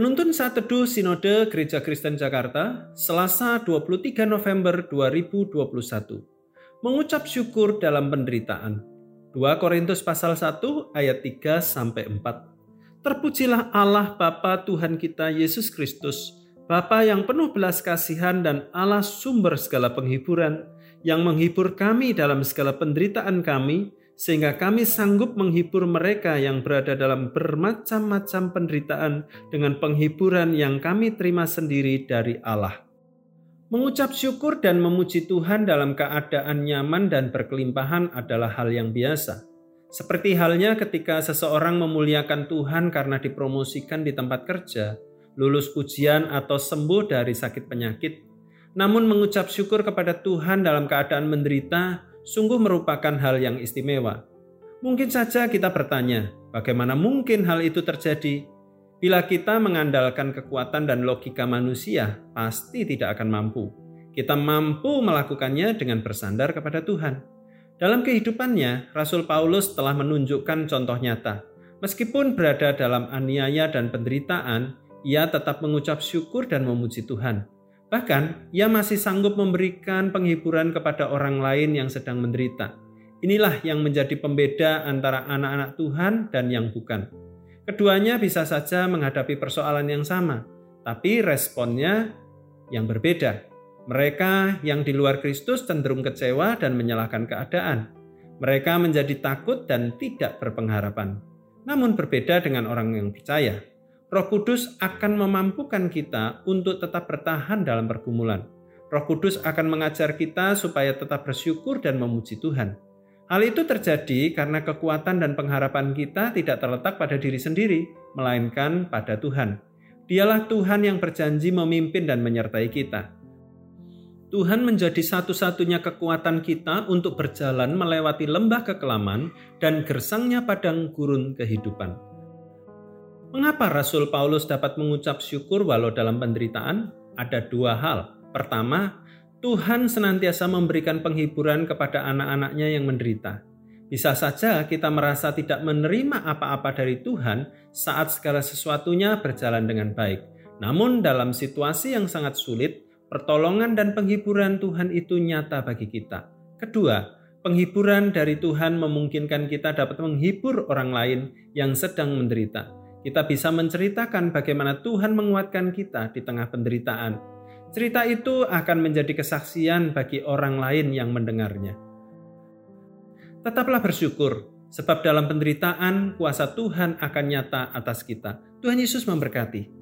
Penuntun saat teduh Sinode Gereja Kristen Jakarta, Selasa 23 November 2021. Mengucap syukur dalam penderitaan. 2 Korintus pasal 1 ayat 3 sampai 4. Terpujilah Allah Bapa Tuhan kita Yesus Kristus, Bapa yang penuh belas kasihan dan Allah sumber segala penghiburan, yang menghibur kami dalam segala penderitaan kami, sehingga kami sanggup menghibur mereka yang berada dalam bermacam-macam penderitaan dengan penghiburan yang kami terima sendiri dari Allah. Mengucap syukur dan memuji Tuhan dalam keadaan nyaman dan berkelimpahan adalah hal yang biasa. Seperti halnya ketika seseorang memuliakan Tuhan karena dipromosikan di tempat kerja, lulus ujian atau sembuh dari sakit penyakit. Namun mengucap syukur kepada Tuhan dalam keadaan menderita sungguh merupakan hal yang istimewa. Mungkin saja kita bertanya, bagaimana mungkin hal itu terjadi? Bila kita mengandalkan kekuatan dan logika manusia, pasti tidak akan mampu. Kita mampu melakukannya dengan bersandar kepada Tuhan. Dalam kehidupannya, Rasul Paulus telah menunjukkan contoh nyata. Meskipun berada dalam aniaya dan penderitaan, ia tetap mengucap syukur dan memuji Tuhan. Bahkan, ia masih sanggup memberikan penghiburan kepada orang lain yang sedang menderita. Inilah yang menjadi pembeda antara anak-anak Tuhan dan yang bukan. Keduanya bisa saja menghadapi persoalan yang sama, tapi responnya yang berbeda. Mereka yang di luar Kristus cenderung kecewa dan menyalahkan keadaan. Mereka menjadi takut dan tidak berpengharapan. Namun berbeda dengan orang yang percaya. Roh Kudus akan memampukan kita untuk tetap bertahan dalam pergumulan. Roh Kudus akan mengajar kita supaya tetap bersyukur dan memuji Tuhan. Hal itu terjadi karena kekuatan dan pengharapan kita tidak terletak pada diri sendiri, melainkan pada Tuhan. Dialah Tuhan yang berjanji memimpin dan menyertai kita. Tuhan menjadi satu-satunya kekuatan kita untuk berjalan melewati lembah kekelaman dan gersangnya padang gurun kehidupan. Mengapa Rasul Paulus dapat mengucap syukur walau dalam penderitaan? Ada dua hal. Pertama, Tuhan senantiasa memberikan penghiburan kepada anak-anaknya yang menderita. Bisa saja kita merasa tidak menerima apa-apa dari Tuhan saat segala sesuatunya berjalan dengan baik. Namun dalam situasi yang sangat sulit, pertolongan dan penghiburan Tuhan itu nyata bagi kita. Kedua, penghiburan dari Tuhan memungkinkan kita dapat menghibur orang lain yang sedang menderita kita bisa menceritakan bagaimana Tuhan menguatkan kita di tengah penderitaan. Cerita itu akan menjadi kesaksian bagi orang lain yang mendengarnya. Tetaplah bersyukur, sebab dalam penderitaan kuasa Tuhan akan nyata atas kita. Tuhan Yesus memberkati.